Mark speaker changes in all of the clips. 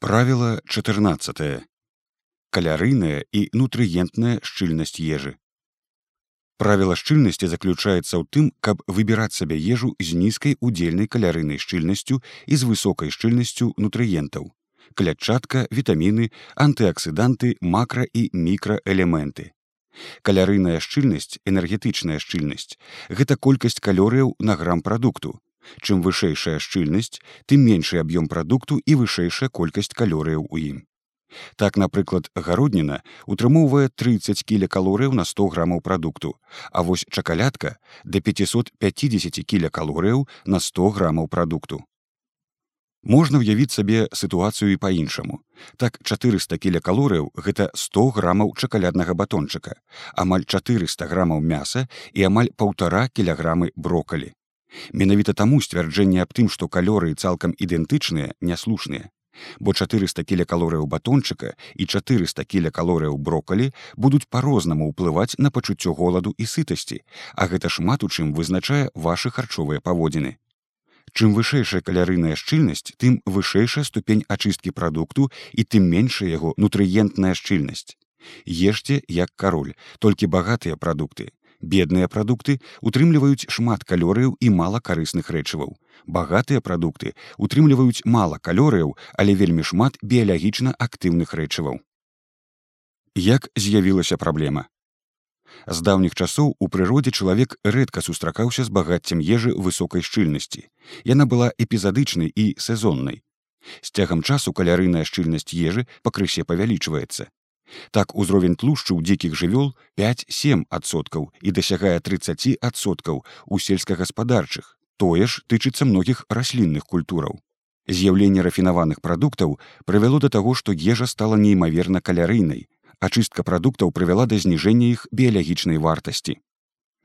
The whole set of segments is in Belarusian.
Speaker 1: Правіло 14. Калярыйная і нутрыентная шчыльнасць ежы. Правіла шчыльнасці заключаецца ў тым, каб выбіраць сабе ежу з нізкай удзельнай калярыйнай шчыльнасцю і з высокай шчыльнасцю нутрыентаў. Клятчатка, вітаміны, антыаксіданты, макра і мікраэлементы. Калярыйная шчыльнасць, энергетычная шчыльнасць гэта колькасць калорыяў на грам прадукту, Чым вышэйшая шчыльнасць, тым меншы аб'ём прадукту і вышэйшая колькасць калорыяў у ім. Так, напрыклад, гародніна утрымоўвае 30 кілекалорыяў на 100 грамаў прадукту, а вось чакалядка да 550 кілекалорыяў на 100 грамаў прадукту. Можна ўявіць сабе сітуацыю і па-іншаму. Так 400 кілекалорыяў гэта 100 грамаў чакаляднага батончыка, амаль 400 грамаў мяса і амаль паўтара кілаграмы брокалі. Менавіта таму сцвярджэнне аб тым, што калорыі цалкам ідэнтычныя, няслушныя. Бо 400 кілекалорыяў батончыка і 400 кілекалорыяў брокалі будуць па-рознаму ўплываць на пачуццё голаду і сытасці, а гэта шмат у чым вызначае вашы харчовыя паводзіны. Чым вышэйшая калярыйная шчыльнасць, тым вышэйшая ступень ачысткі прадукту і тым меншая яго нутрыентная шчыльнасць. Ешце як кароль, толькі багатыя прадукты, бедныя прадукты утрымліваюць шмат калорыяў і мала карысных рэчываў. Багатыя прадукты утрымліваюць мала калорыяў, але вельмі шмат біялагічна актыўных рэчываў. Як з'явілася праблема? З даўніх часоў у прыродзе чалавек рэдка сустракаўся з багаццем ежы высокай шчыльнасці. Яна была эпізадычнай і сезоннай. З цягам часу калярыйная шчыльнасць ежы пакрысе павялічваецца. Так узровень тлушчу ў дзікіх жывёл 5-7соткаў і дасягае 30соткаў у сельскагаспадарчых. Тое ж тычыцца многіх раслінных культураў. З'яўленне рафінаваных прадуктаў прывяло да таго, што ежа стала неймаверна калярыйнай, ачыстка прадуктаў прывяла да зніжэння іх біялагічнай вартасці.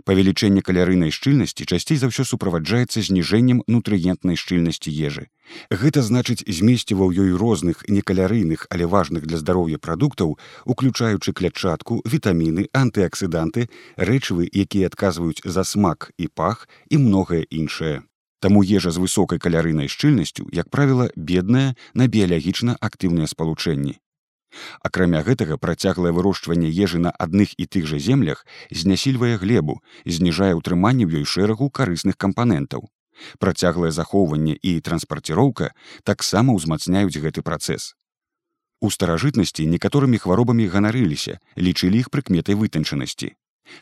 Speaker 1: Павелічэнне калярыйнай шчыльнасці часцей за ўсё суправаджаецца зніжэннем нутрыентнай шчыльнасці ежы. Гэта значыць змесціва ў ёй розных некалярыйных, але важных для здароўя прадуктаў, уключаючы клятчатку, вітаміны, антыаксіданты, рэчывы, якія адказваюць за смак і пах і многае іншае. Таму ежа з высокай калярыйнай шчыльнасцю, як правіла, бедная на біялагічна актыўныя спалучэнні. Акрамя гэтага працяглае вырошчванне ежы на адных і тых жа землях знясільвае глебу, зніжае ўтрыманне ў ёй шэрагу карысных кампанентаў. Працяглае захоўванне і транспарціроўка таксама ўзмацняюць гэты працэс. У старажытнасці некаторымі хваробамі ганарыліся, лічылі іх прыкметай вытанчанасці.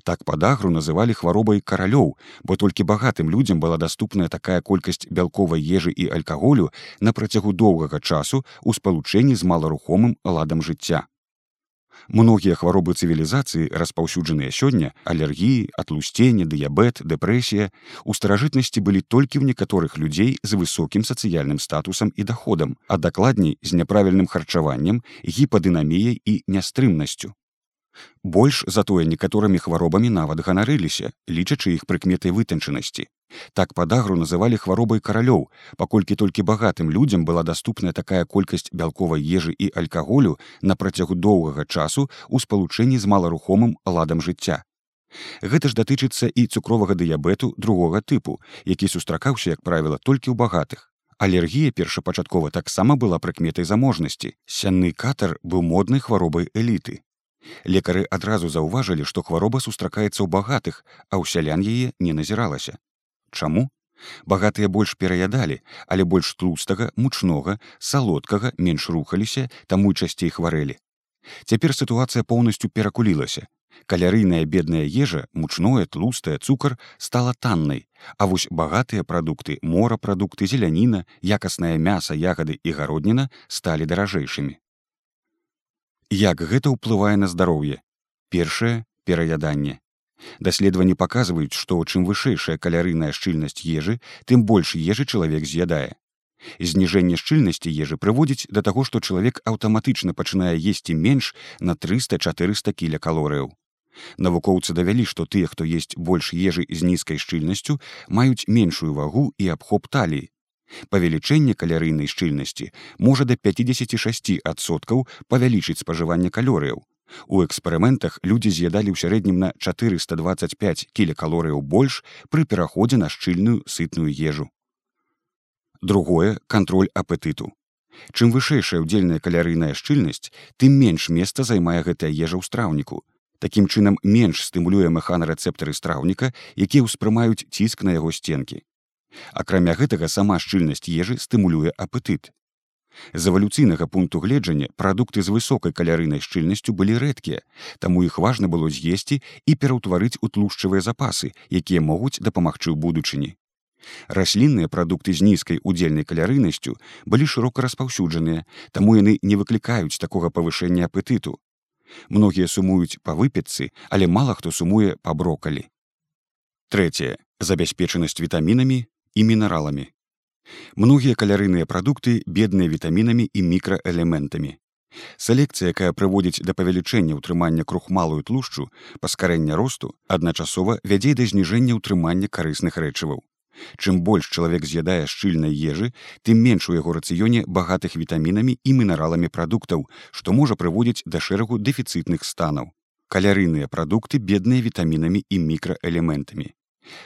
Speaker 1: Так падагру называлі хваробай каралёў, бо толькі багатым людзям была даступная такая колькасць бялковай ежы і алкаголю на працягу доўгага часу ў спалучэнні з маларухомым ладам жыцця. Многія хваробы цывілізацыі, распаўсюджаныя сёння, алергіі, атлусценне, дыябет, дэпрэсія, у старажытнасці былі толькі ў некаторых людзей з высокім сацыяльным статусам і даходам, а дакладней з няправільным харчаваннем, гіпадынаміяй і нястрымнасцю. Больш затое некаторымі хваробамі нават ганарыліся, лічачы іх прыкметай вытанчанасці. Так падагру называлі хваробай каралёў, паколькі толькі багатым людзям была даступная такая колькасць бялковай ежы і алькаголю на працягу доўгага часу ў спалучэнні з маларухомым ладам жыцця. Гэта ж датычыцца і цукровага дыябету другога тыпу, які сустракаўся, як правіла, толькі ў багатых. Алергія першапачаткова таксама была прыкметай заможнасці. Сянны катар быў моднай хваробай эліты. Лекары адразу заўважылі, што хвароба сустракаецца ў багатых, а ў сялян яе не назіралася. Чаму? Багатыя больш пераядалі, але больш тлустага, мучнога, салодкага менш рухаліся, таму і часцей хварэлі. Цяпер сітуацыя поўнасцю перакулілася. Калярыйная бедная ежа, мучное, тлустая цукар стала таннай, а вось багатыя прадукты, морапрадукты, зеляніна, якаснае мяса, ягады і гародніна сталі даражэйшымі. Як гэта ўплывае на здароўе? Першае пераяданне. Даследаванні паказваюць, што чым вышэйшая калярыйная шчыльнасць ежы, тым больш ежы чалавек з'ядае. Зніжэнне шчыльнасці ежы прыводзіць да таго, што чалавек аўтаматычна пачынае есці менш на 300-400 кілекалорыяў. Навукоўцы давялі, што тыя, хто есть больш ежы з нізкай шчыльнасцю, маюць меншую вагу і абхоп таліі, Павелічэнне калярыйнай шчыльнасці можа да 56соткаў павялічыць спажыванне калорыяў. У эксперыментах людзі з'ядалі ў сярэднім на 425 кілекалорыяў больш пры пераходзе на шчыльную сытную ежу. Другое кантроль апетыту. Чым вышэйшая ўдзельная калярыйная шчыльнасць, тым менш месца займае гэтая ежа ў страўніку. Такім чынам менш стымулюе механарэцэптары страўніка, якія ўспрымаюць ціск на яго сценкі. Акрамя гэтага сама шчыльнасць ежы стымулюе апетыт. З эвалюцыйнага пункту гледжання прадукты з высокай калярыйнай шчыльнасцю былі рэдкія, таму іх важна было з'есці і пераўтварыць у тлушчавыя запасы, якія могуць дапамагчы ў будучыні. Раслінныя прадукты з нізкай удзельнай калярыйнасцю былі шырока распаўсюджаныя, таму яны не выклікаюць такога павышэння апетыту. Многія сумуюць па выпетцы, але мала хто сумуе па брокалі. Трэцяе забяспечанасць вітамінамі і мінераламі. Многія калярыйныя прадукты бедныя вітамінамі і мікраэлементамі. Селекцыя, якая прыводзіць да павелічэння ўтрымання крухмалую тлушчу, паскарэння росту, адначасова вядзе да зніжэння ўтрымання карысных рэчываў. Чым больш чалавек з'ядае шчыльнай ежы, тым менш у яго рацыёне багатых вітамінамі і мінераламі прадуктаў, што можа прыводзіць да шэрагу дэфіцытных станаў. Калярыйныя прадукты бедныя вітамінамі і мікраэлементамі.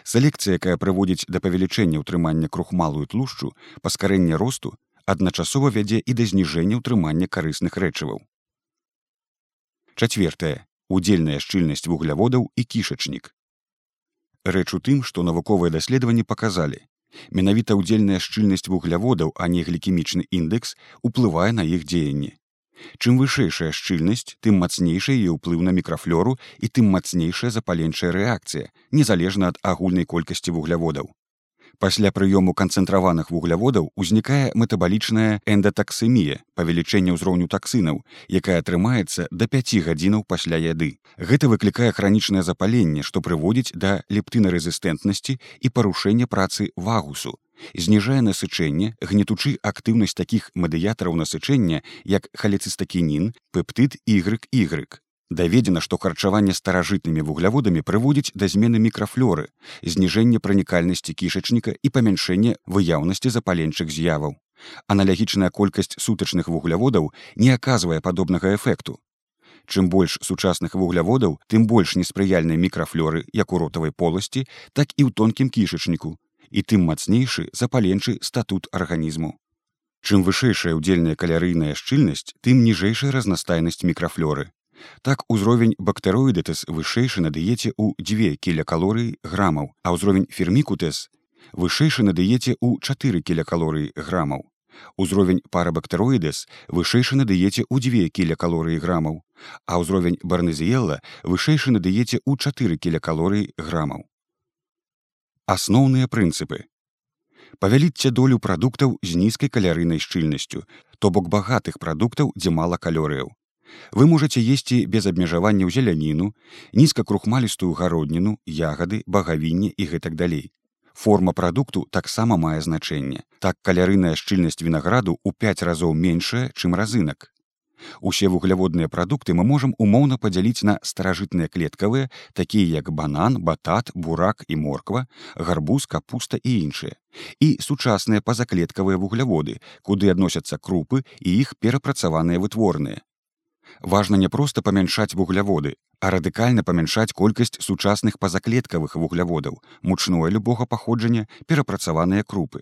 Speaker 1: Селекцыя, якая прыводзіць да павелічэння ўтрымання крухмалую тлушчу, паскарэння росту, адначасова вядзе і да зніжэння ўтрымання карысных рэчываў. Чацвертае. Удзельная шчыльнасць вугляводаў і кішачнік. Рэч у тым, што навуковыя даследаванні паказалі. Менавіта ўдзельная шчыльнасць вугляводаў, а не глікемічны індекс уплывае на іх дзеянне. Чым вышэйшая шчыльнасць, тым мацнейшая яе ўплыў на мікрафлору і тым мацнейшая запаленчая рэакцыя, незалежна ад агульнай колькасці вугляводаў. Пасля прыёму канцэнтраваных вугляводаў узнікае метабалічная эндатаксемія, павелічэнне ўзроўню таксынаў, якая атрымаецца да 5 гадзінаў пасля яды. Гэта выклікае хранічнае запаленне, што прыводзіць да лептынарэзістэнтнасці і парушэння працы вагусу, зніжае насычэнне гнетучы актыўнасць такіх мадыятараў насычэння як халецыстакінін пептыт y даведзена што харчаванне старажытнымі вугляводамі прыводзіць да змены мікрафлоры зніжэння пранікальнасці кішачніка і памяншэнне выяўнасці запаленчых з'яваў. Аналагічная колькасць сутачных вугляводаў не аказвае падобнага эфекту. Чым больш сучасных вугляводаў тым больш неспрыяльнай мікрафлоры як у ротавай поласці так і ў тонкім кішачніку і тым мацнейшы запаленчы статут арганізму. Чым вышэйшая ўдзельная калярыйная шчыльнасць, тым ніжэйшая разнастайнасць мікрафлоры. Так узровень бактароідэтэс вышэйшы на дыеце ў 2 кілякалорыі грамаў, а ўзровень фермікутэс вышэйшы на дыеце ў 4 кілякалорыі грамаў. Узровень парабактароідэс вышэйшы на дыеце ў 2 кілякалорыі грамаў, а ўзровень барнезіелла вышэйшы на дыеце ў 4 кілякалорыі грамаў асноўныя прынцыпы павяліце долю прадуктаў з нізкай калярыйнай шчыльнасцю то бок багатых прадуктаў дзе мала калорыяў вы можете есці без абмежавання ў зеляніну нізкакрухмалістую гародніну ягады багавінне і гэтак далей. Форма прадукту таксама мае значэнне так калярыйная шчыльнасць вінаграду ў 5 разоў меншая чым разынак Усе вугляводныя прадукты мы можам умоўна падзяліць на старажытныя клеткавыя, такія як банан, батат, бурак і морква, гарбуз, капуста і іншыя. І сучасныя пазаклеткавыя вугляводы, куды адносяцца крупы і іх перапрацаваныя вытворныя. Важна не проста памяншаць вугляводы, а радыкальна памяншаць колькасць сучасных пазаклеткавых вугляводаў, мучное любога паходжання перапрацаваныя крупы.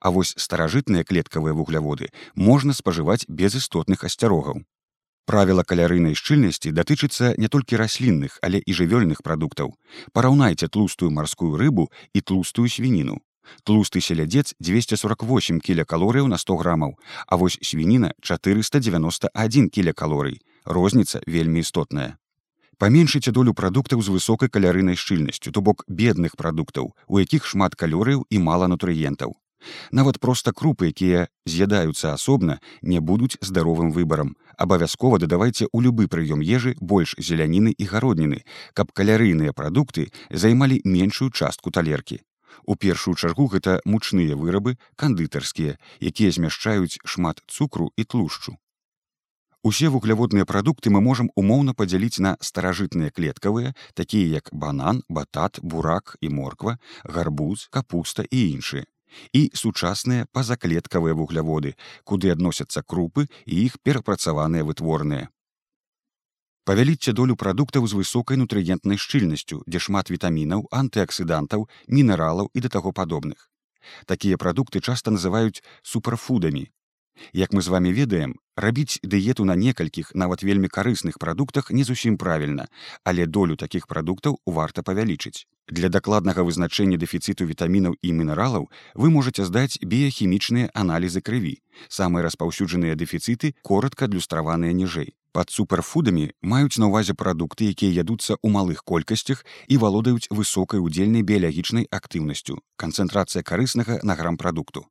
Speaker 1: А вось старажытныя клеткавыя вугляводы можна спажываць без істотных асцярогаў. Правіла калярыйнай шчыльнасці датычыцца не толькі раслінных, але і жывёльных прадуктаў. Параўнайце тлустую марскую рыбу і тлустую свініну. Тлусты селядзец 248 кілякалорыяў на 100 грамаў, а вось свініна 491 кілякалорый. Розніца вельмі істотная. Паменшыце долю прадуктаў з высокай калярыйнай шчыльнасцю, то бок бедных прадуктаў, у якіх шмат калорыяў і мала нутрыентаў. Нават проста крупы, якія з'ядаюцца асобна, не будуць здаровым выбарам. Абавязкова дадавайце ў любы прыём ежы больш зеляніны і гародніны, каб калярыйныя прадукты займалі меншую частку талеркі. У першую чаргу гэта мучныя вырабы, кандытарскія, якія змяшчаюць шмат цукру і тлушчу. Усе вугляводныя прадукты мы можам умоўна падзяліць на старажытныя клеткавыя, такія як банан, батат, бурак і морква, гарбуз, капуста і іншыя і сучасныя пазаклеткавыя вугляводы, куды адносяцца крупы і іх перапрацаваныя вытворныя. Павяліце долю прадуктаў з высокай нутрыентнай шчыльнасцю, дзе шмат вітамінаў, антыаксідантаў, мінералаў і да таго падобных. Такія прадукты часта называюць супрафудамі. Як мы з вами ведаем, рабіць дыету на некалькіх нават вельмі карысных прадуктах не зусім правільна, але долю такіх прадуктаў варта павялічыць. Для дакладнага вызначэння дэфіцыту вітамінаў і мінералаў вы можете здаць біяхімічныя аналізы крыві. Самыя распаўсюджаныя дэфіцыты коротка адлюстраваныя ніжэй. Пад суперфудамі маюць на ўвазе прадукты, якія ядуцца ў малых колькасцях і валодаюць высокай удзельнай біялагічнай актыўнасцю, канцэнтрацыя карыснага на грам прадукту.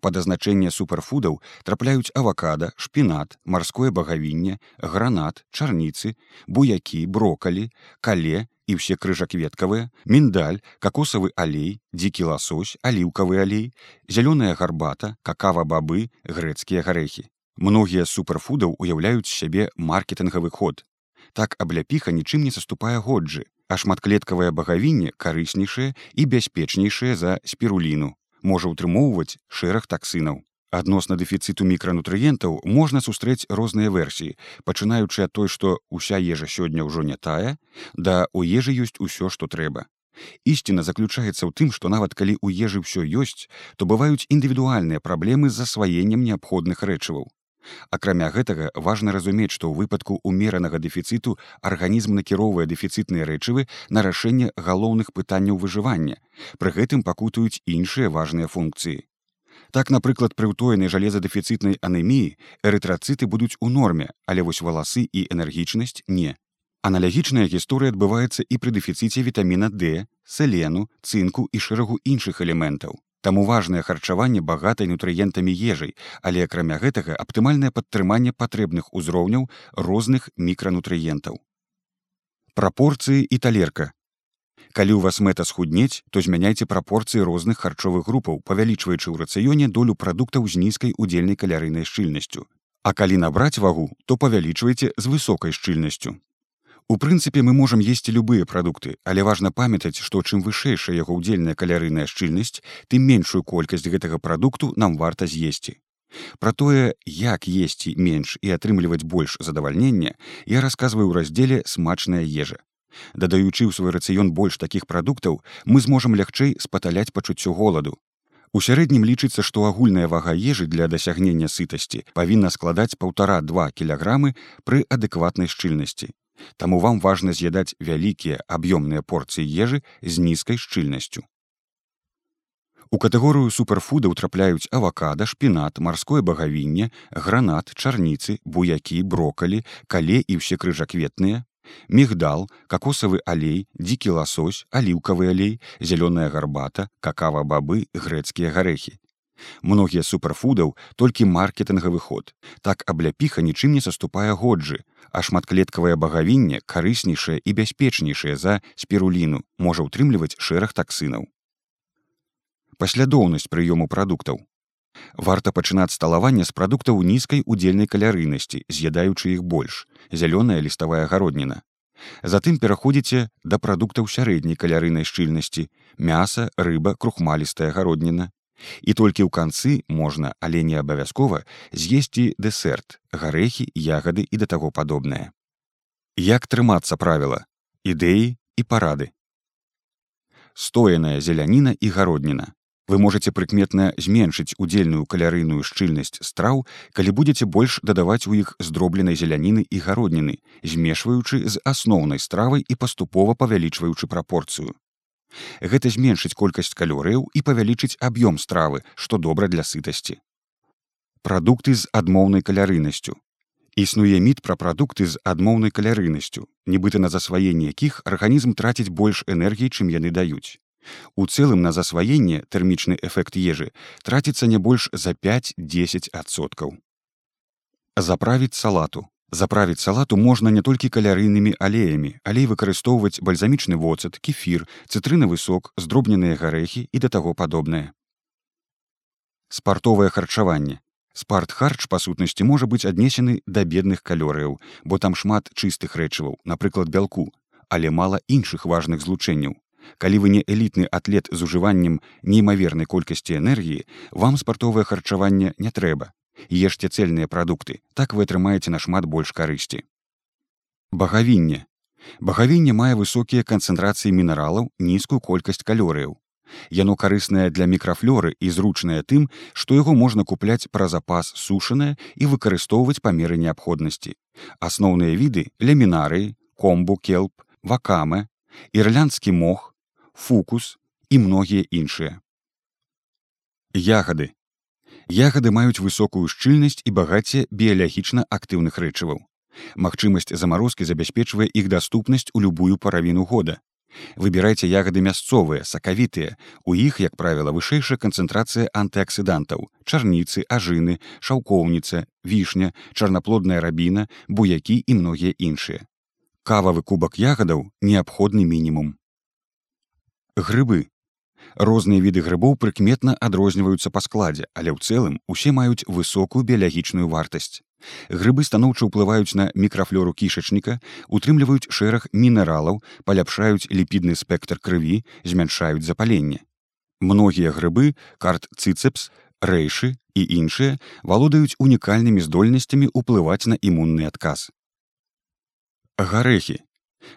Speaker 1: Падазначэнне суперфудаў трапляюць авакада, шпінат, марское багавінне, гранат, чарніцы, буякі, брокалі, кале і ўсе крыжакветкавыя, міндаль, какосавы алей, дзікі ласось, аліўкавы алей, зялёная гарбата, какава бабы, грэцкія гарэхі. Многія суперфудаў уяўляюць сябе маркетынгавы ход. Так абляпіха нічым не саступае годжы, а шматклеткавае багавінне карыснейшае і бяспечнейшае за спіруліну можа ўтрымоўваць шэраг таксынаў. Адносна дэфіцыту мікранутрыентаў можна сустрэць розныя версіі, пачынаючы ад той, што ўся ежа сёння ўжо не тая, да у ежы ёсць усё, што трэба. Ісціна заключаецца ў тым, што нават калі ў ежы ўсё ёсць, то бываюць індывідуальныя праблемы з засваеннем неабходных рэчываў. Акрамя гэтага важна разумець, што ў выпадку умеранага дэфіцыту арганізм накіроўвае дэфіцытныя рэчывы на рашэнне галоўных пытанняў выжывання. Пры гэтым пакутаюць іншыя важныя функцыі. Так, напрыклад, пры ўтоенай жалезадэфіцытнай анеміі эрытрацыты будуць у норме, але вось валасы і энергічнасць не. Аналагічная гісторыя адбываецца і пры дэфіцыце вітаміна D, селену, цынку і шэрагу іншых элементаў. Таму важнае харчаванне багатай нутрыентамі ежай, але акрамя гэтага аптымальнае падтрыманне патрэбных узроўняў розных мікранутрыентаў. Прапорцыі і талерка. Калі ў вас мэта схуднець, то змяняйце прапорцыі розных харчовых групаў, павялічваючы ў рацыёне долю прадуктаў з нізкай удзельнай калярыйнай шчыльнасцю. А калі набраць вагу, то павялічвайце з высокай шчыльнасцю. У прынцыпе мы можам есці любыя прадукты, але важна памятаць, што чым вышэйшая яго ўдзельная калярыйная шчыльнасць, тым меншую колькасць гэтага прадукту нам варта з'есці. Пра тое, як есці менш і атрымліваць больш задавальнення, я расказваю ў раздзеле смачная ежа. Дадаючы ў свой рацыён больш такіх прадуктаў, мы зможам лягчэй спаталяць пачуццё голаду. У сярэднім лічыцца, што агульная вага ежы для дасягнення сытасці павінна складаць паўтара-два кілаграмы пры адэкватнай шчыльнасці. Таму вам важна з'ядаць вялікія аб'ёмныя порцыі ежы з нізкай шчыльнасцю. У катэгорыю суперфудаў трапляюць авакада, шпінат, марское багавінне, гранат, чарніцы, буякі, брокалі, кале і ўсе крыжакветныя, мігдал, какосавы алей, дзікі ласось, аліўкавы алей, зялёная гарбата, какава бабы, грэцкія гарэхі. Многія суперфудаў толькі маркетынгавы ход. Так абляпіха нічым не саступае годжы, а шматклеткавае багавінне карыснейшае і бяспечнейшае за спіруліну можа ўтрымліваць шэраг таксынаў. Паслядоўнасць прыёму прадуктаў. Варта пачынаць сталаванне з прадуктаў нізкай удзельнай калярыйнасці, з'ядаючы іх больш, зялёная ліставая гародніна. Затым пераходзіце да прадуктаў сярэдняй калярыйнай шчыльнасці, мяса, рыба, крухмалістая гародніна, І толькі ў канцы можна, але не абавязкова з'есці дэсерт, гарэхі, ягады і да таго падобнае. Як трымацца правіла, ідэі і парады. Стояная зеляніна і гародніна. Вы можете прыкметна зменшыць удзельную калярыйную шчыльнасць страў, калі будзеце больш дадаваць у іх здробленай зеляніны і гародніны, змешваючы з асноўнай стравай і паступова павялічваючы прапорцыю. Гэта зменшыць колькасць калорыяў і павялічыць аб'ём стравы, што добра для сытасці. Прадукты з адмоўнай калярыйнасцю. Існуе міт пра прадукты з адмоўнай калярыйнасцю, нібыта на засваенне якіх арганізм траціць больш энергіі, чым яны даюць. У цэлым на засваенне тэрмічны эфект ежы траціцца не больш за 5-10 адсоткаў. Заправіць салату Заправіць салату можна не толькі калярыйнымі алеямі, але і выкарыстоўваць бальзамічны воцат, кефір, цытрынавы сок, здробненыя гарэхі і да таго падобнае. Спартовае харчаванне. Спарт-харч па сутнасці можа быць аднесены да бедных калорыяў, бо там шмат чыстых рэчываў, напрыклад бялку, але мала іншых важных злучэнняў. Калі вы не элітны атлет з ужываннем неймавернай колькасці энергіі, вам спартовае харчаванне не трэба, ешце цельныя прадукты так вы атрымаеце нашмат больш карысці багавінне багавінне мае высокія канцэнтрацыі мінералаў нізкую колькасць калорыяў Яно карыснае для мікрафлоры і зручнае тым, што яго можна купляць пра запас сушанае і выкарыстоўваць па меры неабходнасці. Асноўныя віды лямінарыі, комбу, келп, вакамы, ірландскі мох, фукус і многія іншыя. Ягады. Ягады маюць высокую шчыльнасць і багацце біялагічна актыўных рэчываў. Магчымасць замарозкі забяспечвае іх даступнасць у любую паравіну года. Выбірайце ягады мясцовыя, сакавітыя. У іх, як правіла, вышэйшая канцэнтрацыя антыаксідантаў, чарніцы, ажыны, шаўкоўніца, вішня, чарнаплодная рабіна, буякі і многія іншыя. Кававы кубак ягадаў неабходны мінімум. Грыбы. Розныя віды грыбоў прыкметна адрозніваюцца па складзе, але ў цэлым усе маюць высокую біялагічную вартасць. Грыбы станоўча ўплываюць на мікрафлору кішачніка, утрымліваюць шэраг мінералаў, паляпшаюць ліпідны спектр крыві, змяншаюць запаленне. Многія грыбы, карт цыцепс, рэйшы і іншыя валодаюць унікальнымі здольнасцямі ўплываць на імунны адказ. Гарэхі.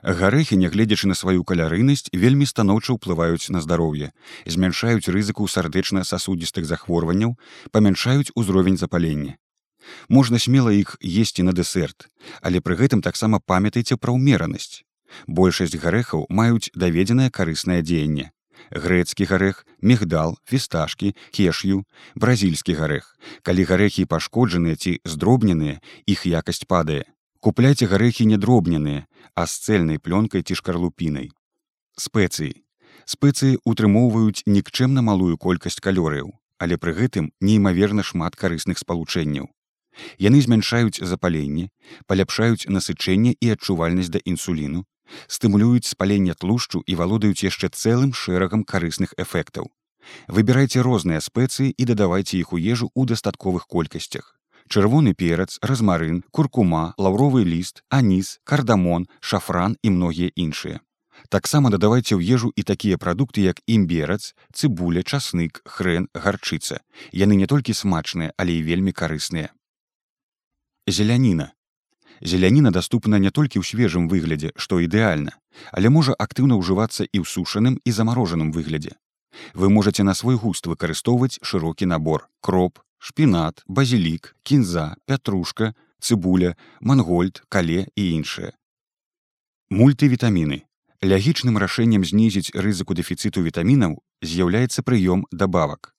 Speaker 1: Гарэхі, нягледзячы на сваю калярыйнасць, вельмі станоўча ўплываюць на здароўе, змяншаюць рызыку сардэчна-сасудістых захворванняў, памяншаюць узровень запалення. Можна смела іх есці на дэсерт, але пры гэтым таксама памятайце пра ўмеранасць. Большасць гарэхаў маюць даведзенае карыснае дзеянне. Грэцкі гарэх, мегдал, фісташкі, кешю, бразільскі гарэх. Калі гарэхі пашкоджаныя ці здробненыя, іх якасць падае. Купляйце гарэхі недробненыя, а з цэльнай плёнкай ці шкарлупінай. Спецыі. Спецыі утрымоўваюць нікчэмна малую колькасць калорыяў, але пры гэтым неймаверна шмат карысных спалучэнняў. Яны змяншаюць запаленне, паляпшаюць насычэнне і адчувальнасць да інсуліну, стымулююць спаленне тлушчу і валодаюць яшчэ цэлым шэрагам карысных эфектаў. Выбірайце розныя спецыі і дадавайце іх у ежу ў дастатковых колькасцях. Чырвоны перац, размарын, куркума, лаўровы ліст, аніз, кардамон, шафран і многія іншыя. Таксама дадавайце ў ежу і такія прадукты, як імберац, цыбуля, часнык, хрэн, гарчыца. Яны не толькі смачныя, але і вельмі карысныя зеляніна зеляніна даступна не толькі ў свежым выглядзе што ідэальна але можа актыўна ўжывацца і ў сушаным і замарожаным выглядзе вы можете на свой густ выкарыстоўваць шырокі набор кроп шпінат базілік кінза пятрушка цыбуля мангольд кале і іншае. Мультывітаміны. Лягічным рашэннем знізіць рызыку дэфіцыту вітамінаў з'яўляецца прыём дабавак.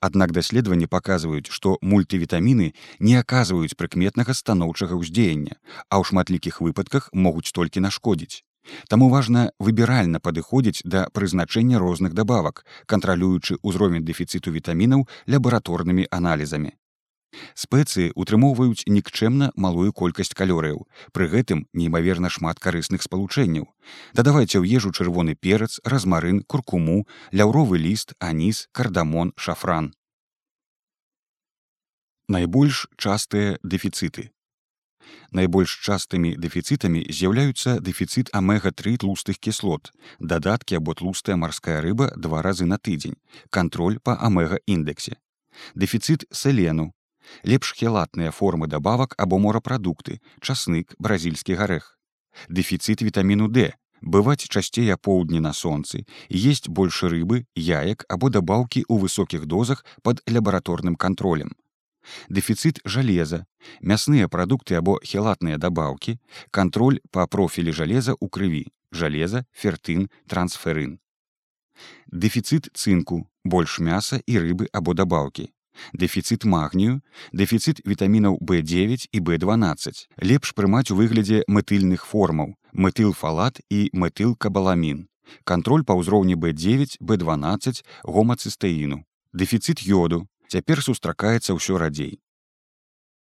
Speaker 1: Аднак даследаванні паказваюць, што мультывітаміны не аказваюць прыкметнага станоўчага ўздзеяння, а ў шматлікіх выпадках могуць толькі нашкодзіць. Таму важна выбіральна падыходзіць да прызначэння розных дабавак, кантралюючы ўзровень дэфіцыту вітамінаў лабараторнымі аналізамі. Спецыі утрымоўваюць нікчэмна малую колькасць калорыяў, пры гэтым неймаверна шмат карысных спалучэнняў. Дадавайце ў ежу чырвоны перац, размарын, куркуму, ляўровы ліст, аніз, кардамон, шафран. Найбольш частыя дэфіцыты. Найбольш частымі дэфіцытамі з'яўляюцца дэфіцыт амега-3 тлустых кіслот, дадаткі або тлустая марская рыба два разы на тыдзень, кантроль па амега-індексе. Дэфіцыт селену, лепш хелатныя формы дабавак або морапрадукты, часнык, бразільскі гарэх. Дэфіцыт вітаміну D бываць часцей апоўдні на сонцы, есть больш рыбы, яек або дабаўкі ў высокіх дозах пад лабараторным кантролем. Дэфіцыт жалеза, мясныя прадукты або хелатныя дабаўкі, кантроль па профілі жалеза ў крыві, жалеза, фертын, трансферын. Дэфіцыт цынку, больш мяса і рыбы або дабаўкі дэфіцыт магнію, дэфіцыт вітамінаў B9 і B12. Лепш прымаць у выглядзе мэтыльных формаў, мэтылфалат і мэтылкабаламін. Кантроль па ўзроўні B9, B12, гомацыстэіну. Дэфіцыт йоду. Цяпер сустракаецца ўсё радзей.